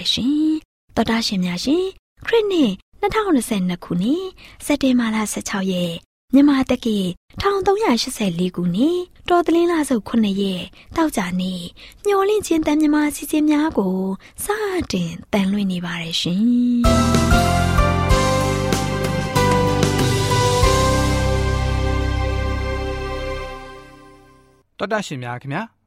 ဆက်သလိုက်ပါရရှင်တော်တာရှင်များရှင်ခရစ်နှစ်2022ခုနှစ်စက်တင်ဘာလ16ရက်မြန်မာတက္ကီ1384ခုနှစ်တော်တလင်းလာစုပ်9ရက်တောက်ကြနေ့မျောလင့်ချင်းတန်မြမာစီစဉ်များကိုစတင်တန်လွှင့်နေပါရရှင်တော်တာရှင်များခင်ဗျာ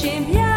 J'aime bien.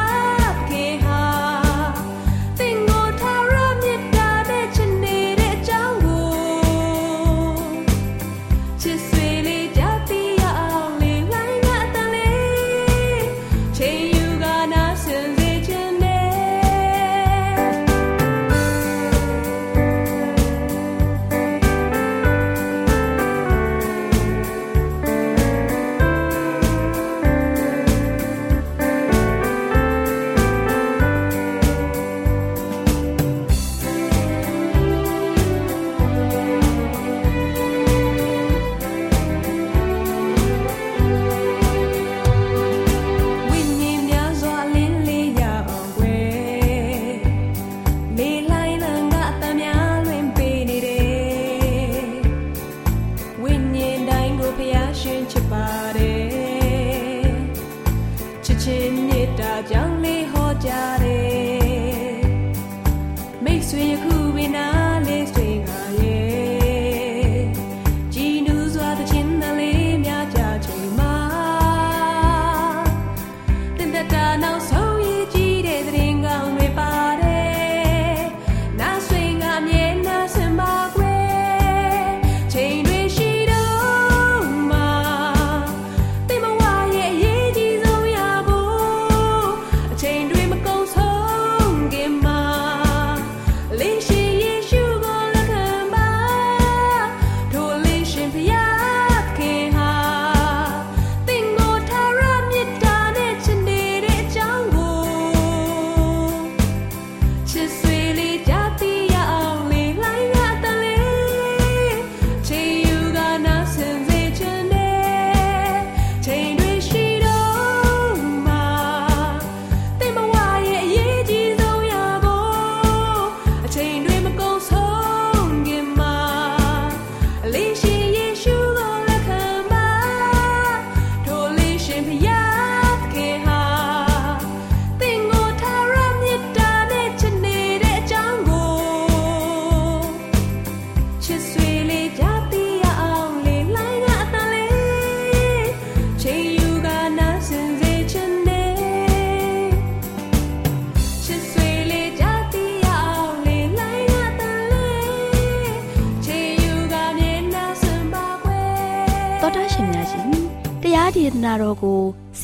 ဒေ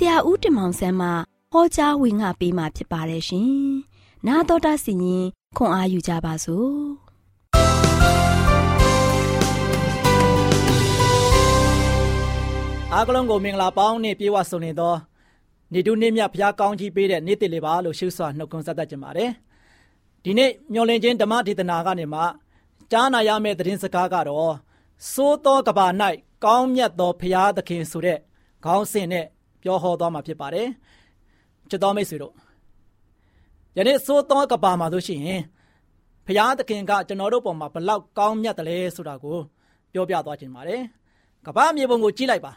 ရာဦးတင်မောင်ဆန်းမှဟောကြားဝင်ငါပေးมาဖြစ်ပါတယ်ရှင်။나တော်တာစီရင်ခွန်အားယူကြပါစို့။ အားကလုံးကိုမင်္ဂလာပေါင်းနဲ့ပြေဝဆုံနေသောနေတုနေ့မြတ်ဘုရားကောင်းကြီးပေးတဲ့နေ့တည်လေးပါလို့ရှုစွာနှုတ်ခွန်းဆက်တတ်ကြပါတယ်ဒီနေ့မျော်လင့်ခြင်းဓမ္မဒေသနာကနေမှကြားနာရမယ့်သတင်းစကားကတော့စိုးသောကဘာ၌ကောင်းမြတ်သောဘုရားသခင်ဆိုတဲ့ခေါင်းစဉ်နဲ့ ပြောဟောသွားမှာဖြစ်ပါတယ်ချစ်တော်မိတ်ဆွေတို့ယနေ့စိုးသောကဘာမှာဆိုရှင်ဘုရားသခင်ကကျွန်တော်တို့ပေါ်မှာဘလောက်ကောင်းမြတ်တယ်လဲဆိုတာကိုပြောပြသွားခြင်းပါတယ်ကဘာမြေပုံကိုကြည့်လိုက်ပါ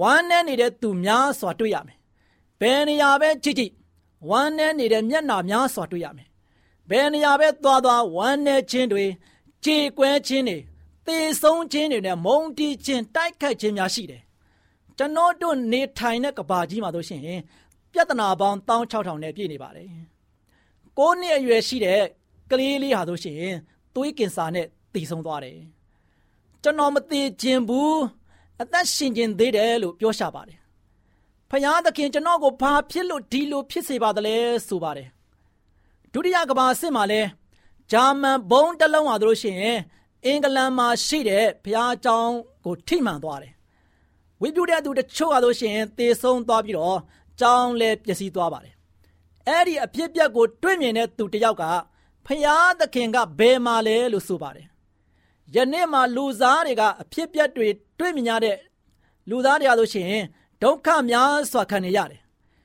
ဝမ်းနဲ့နေတဲ့သူများစွာတွေ့ရမယ်ဘယ်နေရာပဲကြည့်ကြည့်ဝမ်းနဲ့နေတဲ့မျက်နှာများစွာတွေ့ရမယ်ဘယ်နေရာပဲသွားသွားဝမ်းနဲ့ခြင်းတွေကြေကွဲခြင်းတွေသေဆုံးခြင်းတွေနဲ့မုံတီးခြင်းတိုက်ခိုက်ခြင်းများရှိတယ် ကျွန်တော်တို့နေထိုင်တဲ့ကဘာကြီးမှာဆိုရှင်ပြဿနာပေါင်း16000နဲ့ပြည့်နေပါတယ်ကိုးနှစ်အရွယ်ရှိတဲ့ကလေးလေးဟာဆိုရှင်သွေးကင်ဆာနဲ့တည်ဆုံးသွားတယ်ကျွန်တော်မသေးခြင်းဘူးအသက်ရှင်ခြင်းသေးတယ်လို့ပြောရှာပါတယ်ဖယားသခင်ကျွန်တော်ကိုဘာဖြစ်လို့ဒီလိုဖြစ်စေပါသလဲဆိုပါတယ်ဒုတိယကဘာစစ်မှာလဲဂျာမန်ဘုံတစ်လုံးဟာတို့ရှင်အင်္ဂလန်မှာရှိတဲ့ဘုရားကျောင်းကိုထိမှန်သွားတယ် ဝိပုဒ္ဓသူတချို့ဟာတို့ရှင်သေဆုံးသွားပြီးတော့ကျောင်းလည်းပျက်စီးသွားပါတယ်အဲ့ဒီအဖြစ်အပျက်ကိုတွေ့မြင်တဲ့သူတယောက်ကဖယားသခင်ကဘယ်မှာလဲလို့ဆိုပါတယ်ယနေ့မှာလူသားတွေကအဖြစ်ပြက်တွေတွေ့မြင်ရတဲ့လူသားတွေအားလို့ရှိရင်ဒုက္ခများစွာခံနေရတယ်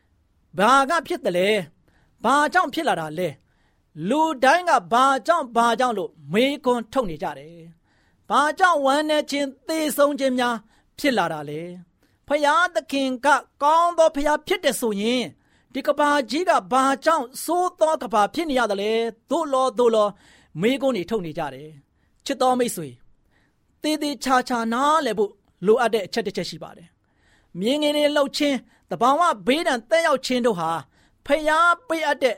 ။ဘာကဖြစ်တယ်လဲ။ဘာကြောင့်ဖြစ်လာတာလဲ။လူတိုင်းကဘာကြောင့်ဘာကြောင့်လို့မေးခွန်းထုတ်နေကြတယ်။ဘာကြောင့်ဝမ်းနေခြင်းသေဆုံးခြင်းများ ဖြစ်လာတာလဲ။ဖယားသခင်ကကောင်းသောဖယားဖြစ်တယ်ဆိုရင်ဒီကဘာကြီးကဘာကြောင့်စိုးသောကဘာဖြစ်နေရတယ်လဲ။သို့လောသို့လောမေးခွန်းတွေထုတ်နေကြတယ်။ချစ်တော်မိတ်ဆွေတည်တည်ချာချာနားလည်ဖို့လိုအပ်တဲ့အချက်တစ်ချက်ရှိပါတယ်။မြင်းငယ်တွေလှုပ်ခြင်းတဘာဝဘေးဒဏ်တက်ရောက်ခြင်းတို့ဟာဖျားပေးအပ်တဲ့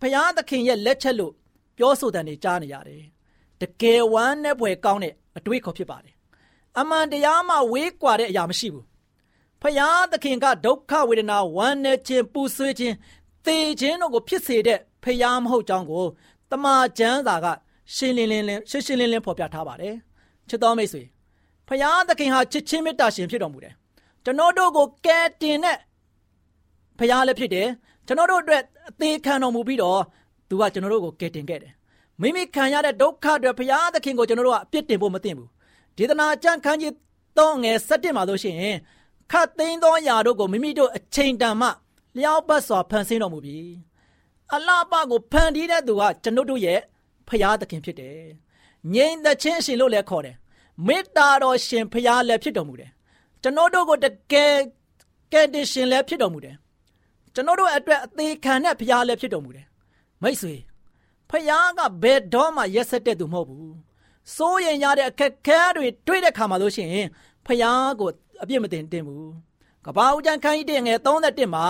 ဖျားသခင်ရဲ့လက်ချက်လို့ပြောဆိုတဲ့နေကြားနေရတယ်။တကယ်ဝမ်းနဲ့ပွဲကောင်းတဲ့အတွေးခေါ်ဖြစ်ပါတယ်။ အမှန်တရားမှဝေးကွာတဲ့အရာမရှိဘူး။ဖျားသခင်ကဒုက္ခဝေဒနာဝမ်းနဲ့ခြင်းပူဆွေးခြင်းသေခြင်းတို့ကိုဖြစ်စေတဲ့ဖျားမဟုတ်ကြောင်းကိုတမန်ကျမ်းစာကရှင်းလင်းလင်းလင်းရှင်းရှင်းလင်းလင်းဖော်ပြထားပါတယ်ချစ်တော်မိတ်ဆွေဖယားသခင်ဟာချစ်ချင်းမေတ္တာရှင်ဖြစ်တော်မူတယ်ကျွန်တော်တို့ကိုကယ်တင်တဲ့ဖယားလည်းဖြစ်တယ်ကျွန်တော်တို့အတွက်အသေးခံတော်မူပြီးတော့သူကကျွန်တော်တို့ကိုကယ်တင်ခဲ့တယ်မိမိခံရတဲ့ဒုက္ခတွေဖယားသခင်ကိုကျွန်တော်တို့ကအပြစ်တင်ဖို့မသင့်ဘူး ဒေသနာကျမ်းခန်းကြီး3ငယ်7မှာလို့ရှိရင်ခတ်သိမ်းသောຢာတို့ကိုမိမိတို့အချိန်တန်မှလျှောက်ပတ်စွာဖန်ဆင်းတော်မူပြီအလားပကိုဖန်တီးတဲ့သူကကျွန်တော်တို့ရဲ့ဖရာသခင်ဖြစ်တယ်။ငြိမ်သက်ခြင်းရှင်လို့လည်းခေါ်တယ်။မေတ္တာတော်ရှင်ဖရာလည်းဖြစ်တော်မူတယ်။ကျွန်တော်တို့ကိုတကယ်ကယ်တင်ရှင်လည်းဖြစ်တော်မူတယ်။ကျွန်တော်တို့အတွက်အသေးခံတဲ့ဖရာလည်းဖြစ်တော်မူတယ်။မိတ်ဆွေဖရာကဘယ်တော့မှရက်ဆက်တဲ့သူမဟုတ်ဘူး။ စိုးရင်ရတဲ့အခက်ခဲတွေတွေ့တဲ့ခါမှာလို့ရှိရင်ဖရာကိုအပြစ်မတင်တင်ဘူး။ကဘာဦးကျန်ခန်းကြီးတဲ့ငယ်31မှာ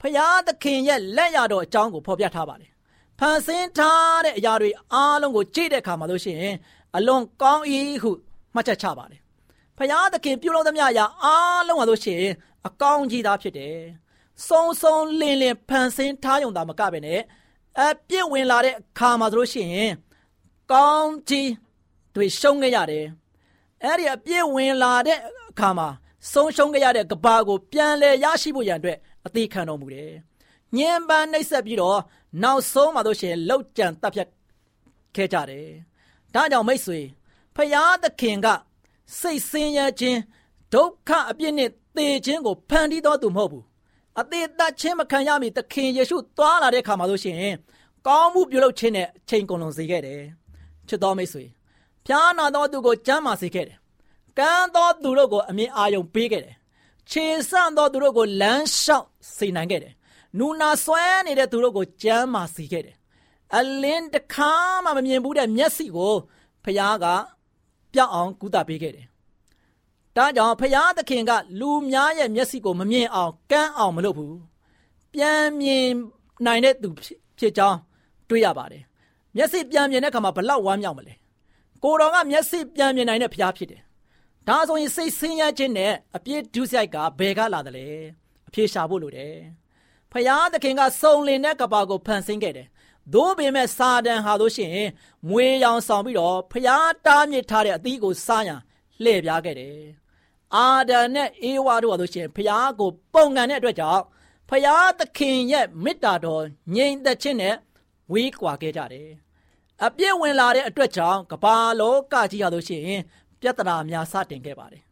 ဖရာသခင်ရဲ့လက်ရတော်အကြောင်းကိုဖော်ပြထားပါတယ်ဖန်ဆင်းထားတဲ့အရာတွေအားလုံးကိုကြည့်တဲ့အခါမှာလို့ရှိရင်အလွန်ကောင်း၏ဟုမှတ်ချက်ချပါတယ်။ဖယားသခင်ပြုလုပ်သမျှအရာအားလုံးဟာလို့ရှိရင်အကောင်းကြီးသားဖြစ်တယ်။စုံစုံလင်လင်ဖန်ဆင်းထားုံသာမကပဲနဲ့အပြည့်ဝင်လာတဲ့အခါမှာဆိုလို့ရှိရင်ကောင်းကြီး တွေရှုံးခဲ့ရတယ်။အဲ့ဒီအပြည့်ဝင်လာတဲ့အခါမှာဆုံးရှုံးခဲ့ရတဲ့ကဘာကိုပြန်လဲရရှိဖို့ရန်အတွက်အသေးခံတော်မူတယ်။ညင်ပန်းနှိပ်ဆက်ပြီးတော့နောက်ဆုံးမှာတို့ရှင်လောက်ကြံတပ်ဖြတ်ခဲ့ကြတယ်။ဒါကြောင့်မိတ်ဆွေဖယားသခင်ကစိတ်ဆင်းရဲခြင်းဒုက္ခအပြစ်နဲ့သေခြင်းကိုဖန်တီးတော်သူမဟုတ်ဘူး။အသေးသက်ခြင်းမခံရမီသခင်ယေရှုသွားလာတဲ့အခါမှာတို့ရှင်ကောင်းမှုပြုလုပ်ခြင်းနဲ့ချိန်ကုန်လွန်စေခဲ့တယ်။ချစ်တော်မိတ်ဆွေ ဖျားနာတော်သူကိုကြမ်းမာစေခဲ့တယ်။ကမ်းတော်သူတို့ကိုအမြင်အာရုံပေးခဲ့တယ်။ခြေဆန့်တော်သူတို့ကိုလမ်းလျှောက်စေနိုင်ခဲ့တယ်နူနာဆွဲနေတဲ့သူတို့ကိုကြမ်းမာစီခဲ့တယ်။အလင်းတခါမှမမြင်ဘူးတဲ့မျက်စိကိုဖျားကပြောက်အောင်ကုသပေးခဲ့တယ်။ဒါကြောင့်ဖျားသခင်က လူများရဲ့မျက်စိကိုမမြင်အောင်ကန်းအောင်မလုပ်ဘူး။ပြန်မြင်နိုင်တဲ့သူဖြစ်ကြောင်းတွေ့ရပါတယ်။မျက်စိပြန်မြင်တဲ့အခါမှာဘလောက်ဝမ်းမြောက်မလဲ။ ကိုတော်ကမျက်စိပြန်မြင်နိုင်တဲ့ဖျားဖြစ်တယ်။ဒါဆိုရင်စိတ်ဆင်းရဲခြင်းနဲ့အပြစ်ဒုစရိုက်ကဘယ်ကလာတယ်လဲ။အပြေရှာဖို့လိုတယ်။ဖယားသခင်ကစုံလင်တဲ့ကဘာကိုဖန်ဆင်းခဲ့တယ်။သို့ပေမဲ့စာတန်ဟာလို့ရှိရင်မွေရောင်ဆောင်ပြီးတော့ဖယားတားမြစ်ထားတဲ့အသီးကိုစားရန်လှည့်ပြားခဲ့တယ်။အာဒံနဲ့အေဝါတို့ဟာဆိုရှင်ဖျားကိုပုံကန်တဲ့အတွက်ကြောင့်ဖျားသခင်ရဲ့မေတ္တာတော်ငြိမ်သက်ခြင်းနဲ့ဝေးကွာခဲ့ကြတယ် အပြည့်ဝင်လာတဲ့အတွက်ကြောင့်ကဘာလောကကြီးဟာဆိုရှင်ပြဿနာများစတင်ခဲ့ပါတယ်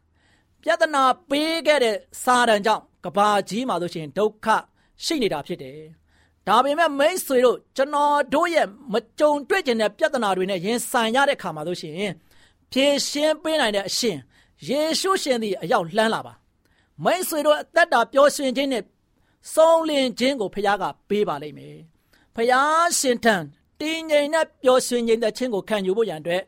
ပြဿနာပေးခဲ့တဲ့စာတန်ကြောင့်ကဘာကြီးမှာဆိုရှင်ဒုက္ခရှိနေတာဖြစ်တယ်ဒါပေမဲ့မိတ်ဆွေတို့ကျွန်တော်တို့ရဲ့မကြုံတွေ့ကျင်တဲ့ပြဿနာတွေနဲ့ရင်ဆိုင်ရတဲ့ခါမှာဆိုရှင်ဖြေရှင်းပေးနိုင်တဲ့အရှင်ယေရှုရှင်သည်အရောက်လှမ်းလာပါမိတ်ဆွေတို့အသက်တာပျော်ရွှင်ခြင်းနဲ့ဆုံးလင်ခြင်းကိုဖခင်ကပေးပါလိမ့်မယ်ဖခင်ရှင်ထံ တင်းငိမ်နဲ့ပျော်ရွှင်ခြင်းတဲ့ခြင်းကိုခံယူဖို့ရန်အတွက်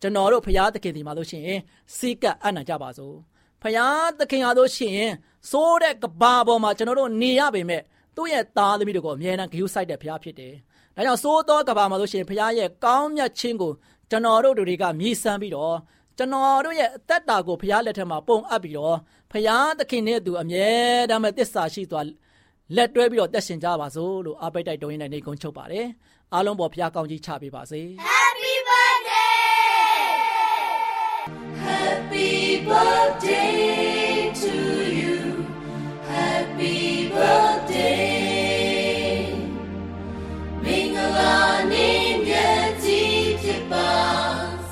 ကျွန်တော်တို့ဖခင်သခင်ဒီမှာလို့ရှိရင်စိတ်ကအနံ့ကြပါစို့ဖခင်သခင်အားလို့ရှိရင်စိုးတဲ့ကဘာပေါ်မှာကျွန်တော်တို့နေရပေမဲ့သူ့ရဲ့သားသမီးတို့ကိုအမြဲတမ်းဂရုစိုက်တဲ့ဖခင်ဖြစ်တယ်ဒါကြောင့်စိုးသောကဘာမှာလို့ရှိရင်ဖခင်ရဲ့ကောင်းမြတ်ခြင်းကိုကျွန်တော်တို့တွေကမြည်ဆန်းပြီးတော့ကျွန်တော်တို့ရဲ့အသက်တာကိုဖခင်လက်ထက်မှာပုံအပ်ပြီးတော့ဖခင်သခင်နဲ့သူအမြဲတမ်းသစ္စာရှိသွားလက်တွဲပြီးတော့တက်ရှင်ကြပါစို့လို့အပိတ်တိုက်တုံးရင်းနဲ့နေကုန်းချုပ်ပါတယ် အားလုံးပေါ်ဖခင်ကောင်းကြီးချပေးပါစေ Happy birthday Happy birthday to you Happy birthday မင်္ဂလာနေ့မြတ်ကြီးဖြစ်ပါ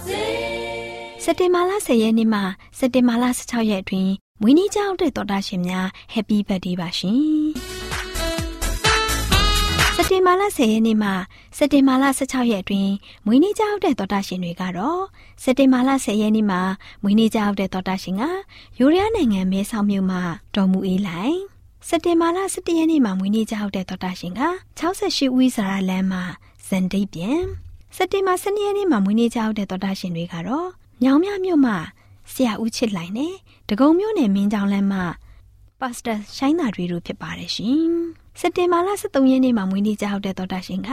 စေစက်တင်ဘာလ10ရက်နေ့မှစက်တင်ဘာလ16ရက်အတွင်းမွေးနေ့ကြောင်းတဲ့တော်တာရှင်များ Happy Birthday ပါရှင်။ စက်တင်ဘာလ10ရက်နေ့မှစက်တင်ဘာလ16ရက်အတွင်းမွေးနေ့ကြောင်းတဲ့တော်တာရှင်တွေကတော့စက်တင်ဘာလ10ရက်နေ့မှာမွေးနေ့ကြောင်းတဲ့တော်တာရှင်ကယူရီးယားနိုင်ငံမဲဆောက်မြို့မှာတော်မူအေးလိုက်စက်တင်ဘာလ17ရက်နေ့မှာမွေးနေ့ကြောင်းတဲ့တော်တာရှင်က68ဦးစရာလမ်းမှာဇန်ဒိတ်ပြန်စက်တင်ဘာ12ရက်နေ့မှာမွေးနေ့ကြောင်းတဲ့တော်တာရှင်တွေကတော့မြောင်မြမြို့မှာဆရာဦးချစ်လိုက်နဲ့ဒဂုံမြို့နယ်မင်းကြောင်လမ်းမှာ ပါစတာရှိုင်းသာတွေတို့ဖြစ်ပါတယ်ရှင်။စက်တင်ဘာလ23ရက်နေ့မှာမွေးနေ့ကြောက်တဲ့တော်တာရှင်က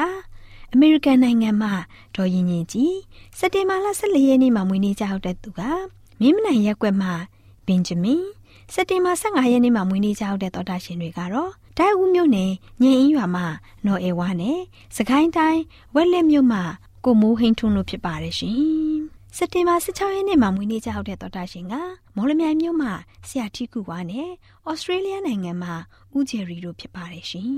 အမေရိကန်နိုင်ငံမှာဒေါ်ရင်ရင်ကြီးစက်တင်ဘာလ14ရက်နေ့မှာမွေးနေ့ကြောက်တဲ့သူကမင်းမနိုင်ရက်ကွက်မှာဘင်ဂျမင်စက်တင်ဘာ15ရက်နေ့မှာမွေးနေ့ကြောက်တဲ့တော်တာရှင်တွေကတော့ဒိုင်ဦးမြို့နယ်ညင်အင်းရွာမှာနော်အေဝါနဲ့စကိုင်းတိုင်းဝက်လက်မြို့မှာကိုမိုးဟိန်းထွန်းတို့ဖြစ်ပါတယ်ရှင်။ စက်တင်ဘာ16ရက်နေ့မှာမွေးနေ့ကြောက်တဲ့တော်တာရှင်ကမော်လမြိုင်မြို့မှာဆရာတီကူဝါနဲ့ဩစတြေးလျနိုင်ငံမှာဦးဂျယ်ရီတို့ဖြစ်ပါတယ်ရှင်။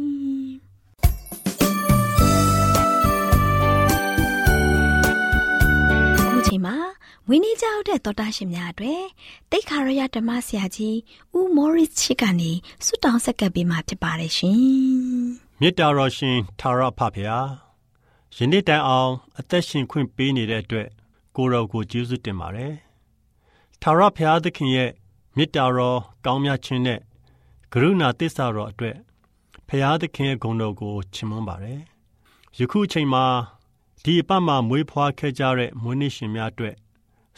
အခုချိန်မှာမွေးနေ့ကြောက်တဲ့တော်တာရှင်များအတွက်တိတ်ခါရရဓမ္မဆရာကြီးဦးမော်ရစ်ချစ်ကနေဆုတောင်းဆက်ကပ်ပေးมาဖြစ်ပါတယ်ရှင်။မေတ္တာတော်ရှင်သာရဖဖရာယနေ့တိုင်အောင် အသက်ရှင်ခွင့်ပေးနေတဲ့အတွက် ကိုတော်ကိုကျေးဇူးတင်ပါတယ်။သာရဖရာသခင်ရဲ့မေတ္တာတော်ကောင်းမြတ်ခြင်းနဲ့ကရုဏာသစ္စာတော်အတွက်ဖရာသခင်ရဲ့ဂုဏ်တော်ကိုချီးမွမ်းပါတယ်။ယခုအချိန်မှာဒီအပတ်မှာမွေးဖွားခဲ့ကြတဲ့မွေးနေ့ရှင်များအတွက်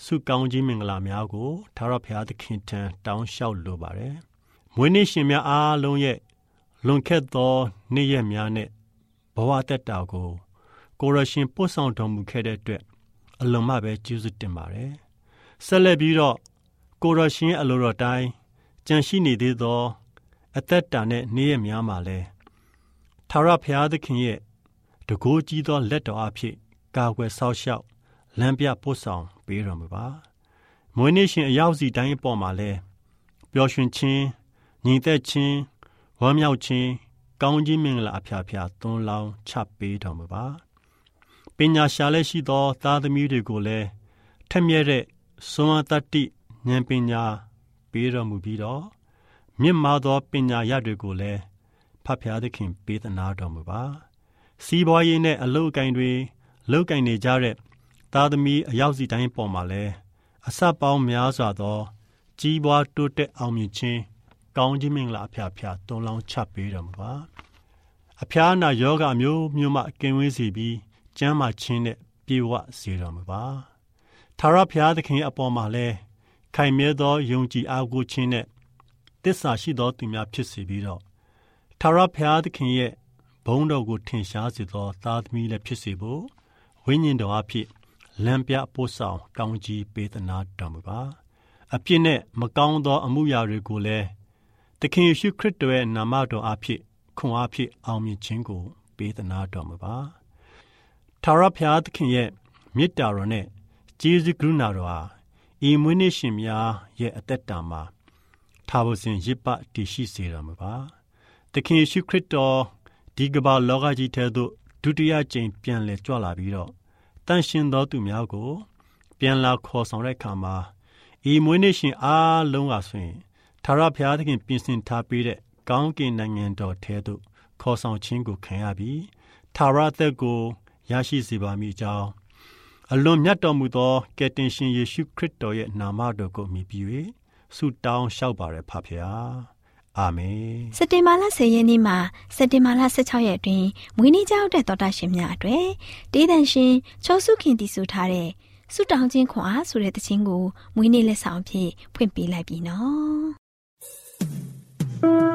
ဆုကောင်းခြင်းမင်္ဂလာများကိုသာရဖရာသခင်ထံတောင်းလျှောက်လိုပါတယ်။မွေးနေ့ရှင်များအားလုံးရဲ့လွန်ခဲ့သောနေ့ရက်များနဲ့ဘဝတက်တာကိုကိုရရှင်ပို့ဆောင်တော်မူခဲ့တဲ့အတွက် အလုံးမပဲကျေးဇူးတင်ပါတယ်။ဆက်လက်ပြီးတော့ကိုရရှင်အလိုတော်တိုင်းကြံရှိနေသေးသော အသက်တာနဲ့နေ့ရက်များမှာလဲသာရဖျားသခင်ရဲ့တကိုးကြီးသောလက်တော်အဖြစ်ကာကွယ်ဆောက်ရှောက်လမ်းပြပို့ဆောင်ပေးတော်မူပါ။မွေးနေ့ရှင်အရောက်စီတိုင်းအပေါ်မှာလဲပျော်ရွှင်ခြင်းညီသက်ခြင်းဝမ်းမြောက်ခြင်းကောင်းခြင်းမင်္ဂလာအဖျားဖျားသွန်းလောင်းချပေးတော်မူပါ ပညာရှာလက်ရှိသော သားသမီးတွေကိုလည်းထက်မြက်တဲ့စွမ်းအားတတ္တိဉာဏ်ပညာပေးတော်မူပြီးတော့မြင့်မားသောပညာရတွေကိုလည်းဖတ်ဖျားသခင်ပေးသနာတော်မူပါစီးပွားရေးနဲ့အလုပ်အကင်တွေလုပ်ကင်နေကြတဲ့သားသမီးအရောက်စီတိုင်းပေါ်မှာလည်းအစပေါင်းများစွာသော ကြီးပွားတိုးတက်အောင်မြင်ခြင်းကောင်းခြင်းမင်္ဂလာအဖျားဖျားတွန်းလောင်းချပေးတော်မူပါအဖျားနာယောဂမျိုးမျိုးမှကင်းဝေးစေပြီး ကျမ်းမာခြင်းနဲ့ပြေဝစေတော်မူပါသာရဖျားသခင်အပေါ်မှာလဲခိုင်မြဲသောယုံကြည်အားကိုးခြင်းနဲ့တစ္ဆာရှိသောသူများဖြစ်စေပြီးတော့သာရဖျားသခင်ရဲ့ဘုန်းတော်ကိုထင်ရှားစေသော သားသမီးလည်းဖြစ်စေဖို့ဝိညာဉ်တော်အဖြစ်လမ်းပြပို့ဆောင်ကောင်းကြီးပေးသနာတော်မူပါအပြစ်နဲ့မကောင်းသော အမှုရာတွေကိုလည်းသခင်ယေရှုခရစ်တော်ရဲ့နာမတော်အဖြစ်ခွန်အားဖြင့်အောင်မြင်ခြင်းကိုပေးသနာတော်မူပါ ထာဝရဘုရားသခင်ရဲ့မေတ္တာတော်နဲ့ကျေးဇူးကရုဏာတော်ဟာဤမွေးနေ့ရှင်များရဲ့အသက်တာမှာထားဖို့စဉ်ရစ်ပတည်ရှိစေတော်မူပါသခင်ယေရှုခရစ်တော်ဒီကမ္ဘာလောကကြီးထဲသို့ဒုတိယကြိမ်ပြန်လည်ကြွလာပြီးတော့တန်ရှင်သောသူများကို ပြန်လာခေါ်ဆောင်တဲ့အခါမှာဤမွေးနေ့ရှင်အားလုံးကဆိုရင်သာရဘုရားသခင်ပြင်ဆင်ထားပေးတဲ့ကောင်းကင်နိုင်ငံတော်ထဲသို့ခေါ်ဆောင်ခြင်းကိုခံရပြီးသာရသက်ကို ရရှိစေပါမည်ကြောင်းအလွန်မြတ်တော်မူသောကယ်တင်ရှင်ယေရှုခရစ်တော်ရဲ့နာမတော်ကိုမြည်ပြီး၍ဆုတောင်းလျှောက်ပါရဖဖရာအာမင်စက်တင်ဘာလ10ရက်နေ့မှာစက်တင်ဘာလ16ရက်အတွင်းမွေးနေ့ကြောက်တဲ့တော်တာရှင်များအတွေ့တေးတန်ရှင်ချောစုခင်တည်ဆူထားတဲ့ဆုတောင်းခြင်းခွန်အားဆိုတဲ့တခြင်းကိုမွေးနေ့လက်ဆောင်အဖြစ်ဖွင့်ပေးလိုက်ပြီနော်ွေး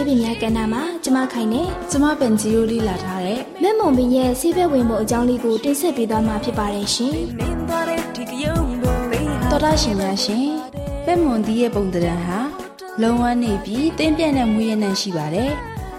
ဆေးပင်များကဏ္ဍမှာကျမခိုင်နဲ့ကျမပန်ဂျီယိုလေးလာထားတဲ့မက်မွန်ပင်ရဲ့ဆေးဘက်ဝင်မှုအကြောင်းလေးကိုတင်ဆက်ပေးသွားမှာဖြစ်ပါတယ်ရှင်တော်တာရှင်များရှင်မက်မွန်ဒီရဲ့ပုံသဏ္ဍာန်ဟာလုံဝမ်းနေပြီးတင်းပြန့်တဲ့မူရနှံ့ရှိပါတယ်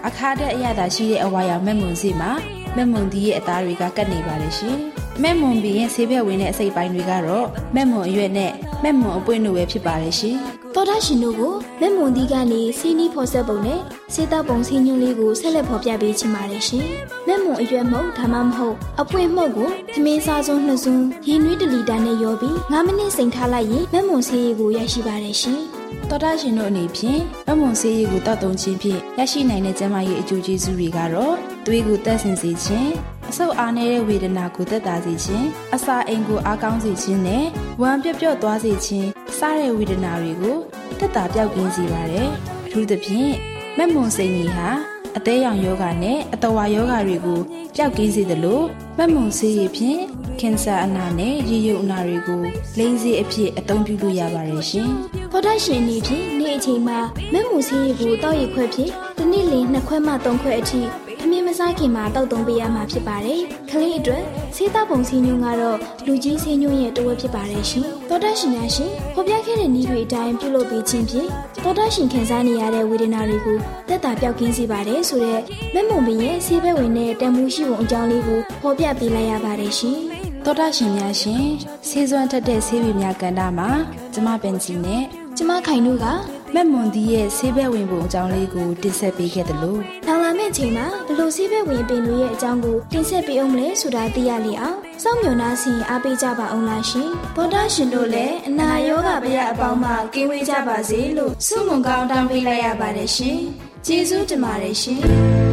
အခါတက်အရသာရှိတဲ့အဝါရောင်မက်မွန်စီမှာမက်မွန်ဒီရဲ့အသားတွေကကတ်နေပါတယ်ရှင်မက်မွန်ဘီရဲ့ဆေးဘက်ဝင်တဲ့အစိပ်ပိုင်းတွေကတော့မက်မွန်အရွက်နဲ့မက်မွန်အပွင့်တို့ပဲဖြစ်ပါတယ်ရှင်။ သောတာရှင်တို့ကိုမက်မွန်ဒီကနေစီးနီးဖော်ဆက်ပုံနဲ့စေတောက်ပုံစီညွှန်းလေးကိုဆက်လက်ဖော်ပြပေးချင်ပါတယ်ရှင်။မက်မွန်အရွက်မှုတ်ဒါမှမဟုတ်အပွင့်မှုတ်ကိုသမင်းစားစုံနှစ်စုံရေနွေးတလီတာနဲ့ရောပြီး9မိနစ်စိမ်ထားလိုက်ရင်မက်မွန်ဆေးရည်ကိုရရှိပါတယ်ရှင်။တော်တာရှင်တို့အနေဖြင့်မမွန်ဆေးရည်ကိုတောက်တုံခြင်းဖြင့်ရရှိနိုင်တဲ့ကျန်းမာရေးအကျိုးကျေးဇူးတွေကတော့သွေးကိုတက်ဆင်စေခြင်း အဆုတ်အားနည်းတဲ့ဝေဒနာကိုသက်သာစေခြင်းအစာအိမ်ကိုအားကောင်းစေခြင်းနဲ့ဝမ်းပြော့ပြော့သွားစေခြင်းစတဲ့ဝေဒနာတွေကိုသက်သာပြောက်ကင်းစေပါတယ်အထူးသဖြင့်မက်မွန်စိန်ကြီးဟာအသေးရောင်ယောဂနဲ့အတော်ဝါယောဂတွေကိုပျောက်ကင်းစေသလိုမက်မွန်ဆေးရည်ဖြင့်ကင်ဆာအနာနဲ့ရေရုပ်အနာတွေကိုလိမ့်စေအဖြစ်အသုံးပြုလို့ရပါတယ်ရှင်။ဖော်ဒရှင်နေဖြင့်နေ့အချိန်မှာမက်မွန်ဆေးရည်ကိုတောက်ရခွဲဖြင့်တစ်နေ့လနှစ်ခွဲမှသုံးခွဲအထိအ မြင့်မစားခင်မှာတောက်သုံးပေးရမှာဖြစ်ပါတယ်။ကလေးအတွက်ဆေးသားပုံစီညွန့်ကတော့လူကြီးဆေးညွန့်ရဲ့တဝက်ဖြစ်ပါတယ်ရှင်။သောတာရှင်များရှင်ဖော်ပြခဲ့တဲ့နည်းတွေအတိုင်းပြုလုပ်ပေးခြင်းဖြင့်သောတာရှင်ခံစားနေရတဲ့ဝေဒနာတွေကိုတက်တာပြောက်ကင်းစေပါတယ်ဆိုတော့မက်မုံပင်ရဲ့ဆေးဘက်ဝင်တဲ့တန်မှုရှိပုံအကြောင်းလေးကိုဖော်ပြပေးလိုက်ရပါတယ်ရှင်။သောတာရှင်များရှင်ဆေးစွမ်းထက်တဲ့ဆေးပင်များကဏ္ဍမှာကျမပင်ကြီးနဲ့ကျမခိုင်တို့က မက်မွန်ဒီရဲ့ဆေးဘက်ဝင်ပုံအကြောင်းလေးကိုတင်ဆက်ပေးခဲ့တယ်လို့နောင်လာမယ့်ချိန်မှာဘလို့ဆေးဘက်ဝင်ပင်တွေရဲ့အကြောင်းကိုတင်ဆက်ပေးအောင်မလဲဆိုတာသိရလေအောင်စောင့်မျှော်နှားစီအားပေးကြပါအောင်လားရှင်ဗောဒရှင်တို့လည်းအနာရောဂါဗျာအပေါင်းမှကင်းဝေးကြပါစေလို့ဆုမွန်ကောင်းတောင်းပေးလိုက်ရပါတယ်ရှင်ကျေးဇူးတင်ပါတယ်ရှင်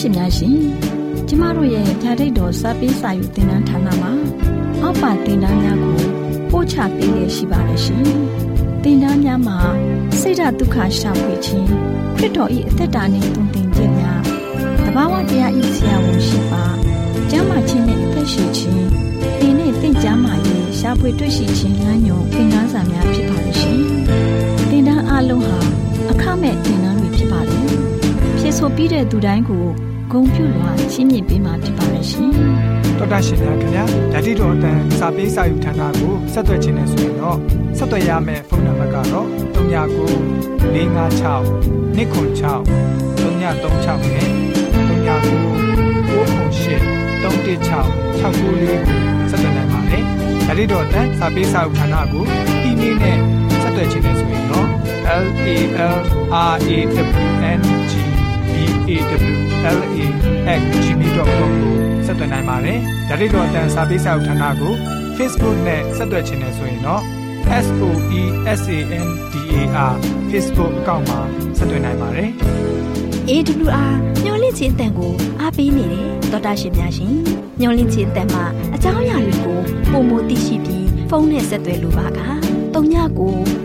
ရှင်များရှင်ကျမတို့ရဲ့ဓာတ်တော်စပေးစာယူတင်နန်းဌာနမှာအောက်ပါတင်ဒားများကိုပို့ချပေးရရှိပါတယ်ရှင်တင်ဒားများမှာဆိဒ္ဓတုခရှာဖွေခြင်းခရစ်တော်၏အသက်တာနှင့်တုန်သင်ခြင်းများတဘာဝတရားဤဆရာဝန်ရှိပါကျမ်းမာခြင်းနဲ့အသက်ရှိခြင်းဒီနေ့တင့်ကြမာရေးရှားဖွေတွေ့ရှိခြင်းလမ်းညွန်သင်ခန်းစာများဖြစ်ပါလိမ့်ရှင်။သင်တန်းအလုံးဟာအခမဲ့သင်တန်းတွေဖြစ်ပါတယ်။ဖြစ်ဆိုပြီးတဲ့သူတိုင်းကို ဂုဏ်ပြုလွှာချီးမြှင့်ပေးမှာဖြစ်ပါလိမ့်ရှင်။တော်တာရှင်များခင်ဗျာဓာတိတော်အတန်းစာပေးစာယူဌာနကိုဆက်သွယ်ခြင်းနဲ့ဆိုရင်တော့ဆက်သွယ်ရမယ့်ဖုန်းနံပါတ်ကတော့39 656 296 336နဲ့39 698 316 694ကိုဆက်သွယ်နိုင်ပါတယ်ဓာတိတော်အတန်းစာပေးစာယူဌာနကိုဒီနေ့နဲ့ဆက်သွယ်ခြင်းနဲ့ဆိုရင်တော့ L A L R A W N G B A W L A @gmail.com ကိုဆက်သွင်းနိုင်ပါတယ်။ဒါ့အပြင်တော့အတန်းစာပေးစာဥထာဏာကို Facebook နဲ့ဆက်သွယ်ခြင်းနဲ့ဆိုရင်တော့ SOESANDAR Facebook အကောင့်မှာဆက်သွင်းနိုင်ပါတယ် AWR ညှို့လင့်ချင်းအတန်ကိုအားပေးနေတယ်တော်တာရှင်များရှင်ညှို့လင့်ချင်းအတန်မှာအကြောင်းအရာတွေကိုပုံမသိရှိပြီးဖုန်းနဲ့ဆက်သွယ်လိုပါက39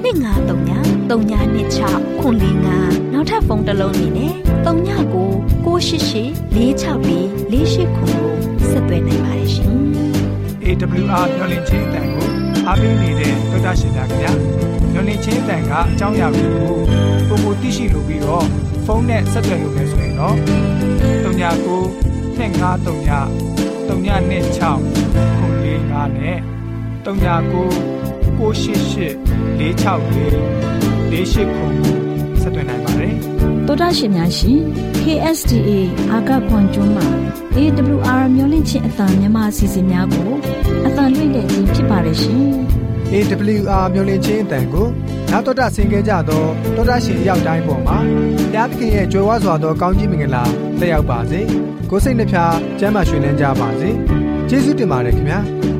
2939 3926ခွန်လေးငါနောက်ထပ်ဖုန်းတစ်လုံးနေနဲ့ 39 688 664 48ခုကိုဆက်သွယ်နိုင်ပါတယ်ရှင်။ AWR ညွှန်လင့်ချင်းအတန်ကိုအားပေးနေတဲ့တော်တာရှင်များခင်ဗျာ။ညွှန်လင့်ချင်းအတန်ကအကြောင်းအရာတွေကိုပုံမသိရှိလို့ပြီးတော့ဖုန်းနဲ့ဆက်သွယ်လို့လည်းဆိုရင်တော့39 253 326ခုလေးငါနဲ့39 688 464 48ခုဆက်သွင်းနိုင်ပါ တယ်တော်တာရှင်များရှင် KSTA အာကခွန်ကျွန်းမှာ AWR မျိုးလင့်ချင်းအတံမြန်မာအစီအစဉ်များကိုအတံလွှင့်တဲ့ခြင်းဖြစ်ပါတယ်ရှင်။ AWR မျိုးလင့်ချင်းအတန်ကိုနာတော်တာဆင် gay ကြတော့တော်တာရှင်ရောက်တိုင်းပေါ်မှာဘုရားသခင်ရဲ့ကြွယ်ဝစွာသောကောင်းကြီးမင်္ဂလာတက်ရောက်ပါစေ။ကိုယ်စိတ်နှဖျားစမ်းမွှေနှမ်းကြပါစေ။ကျေးဇူးတင်ပါတယ်ခင်ဗျာ။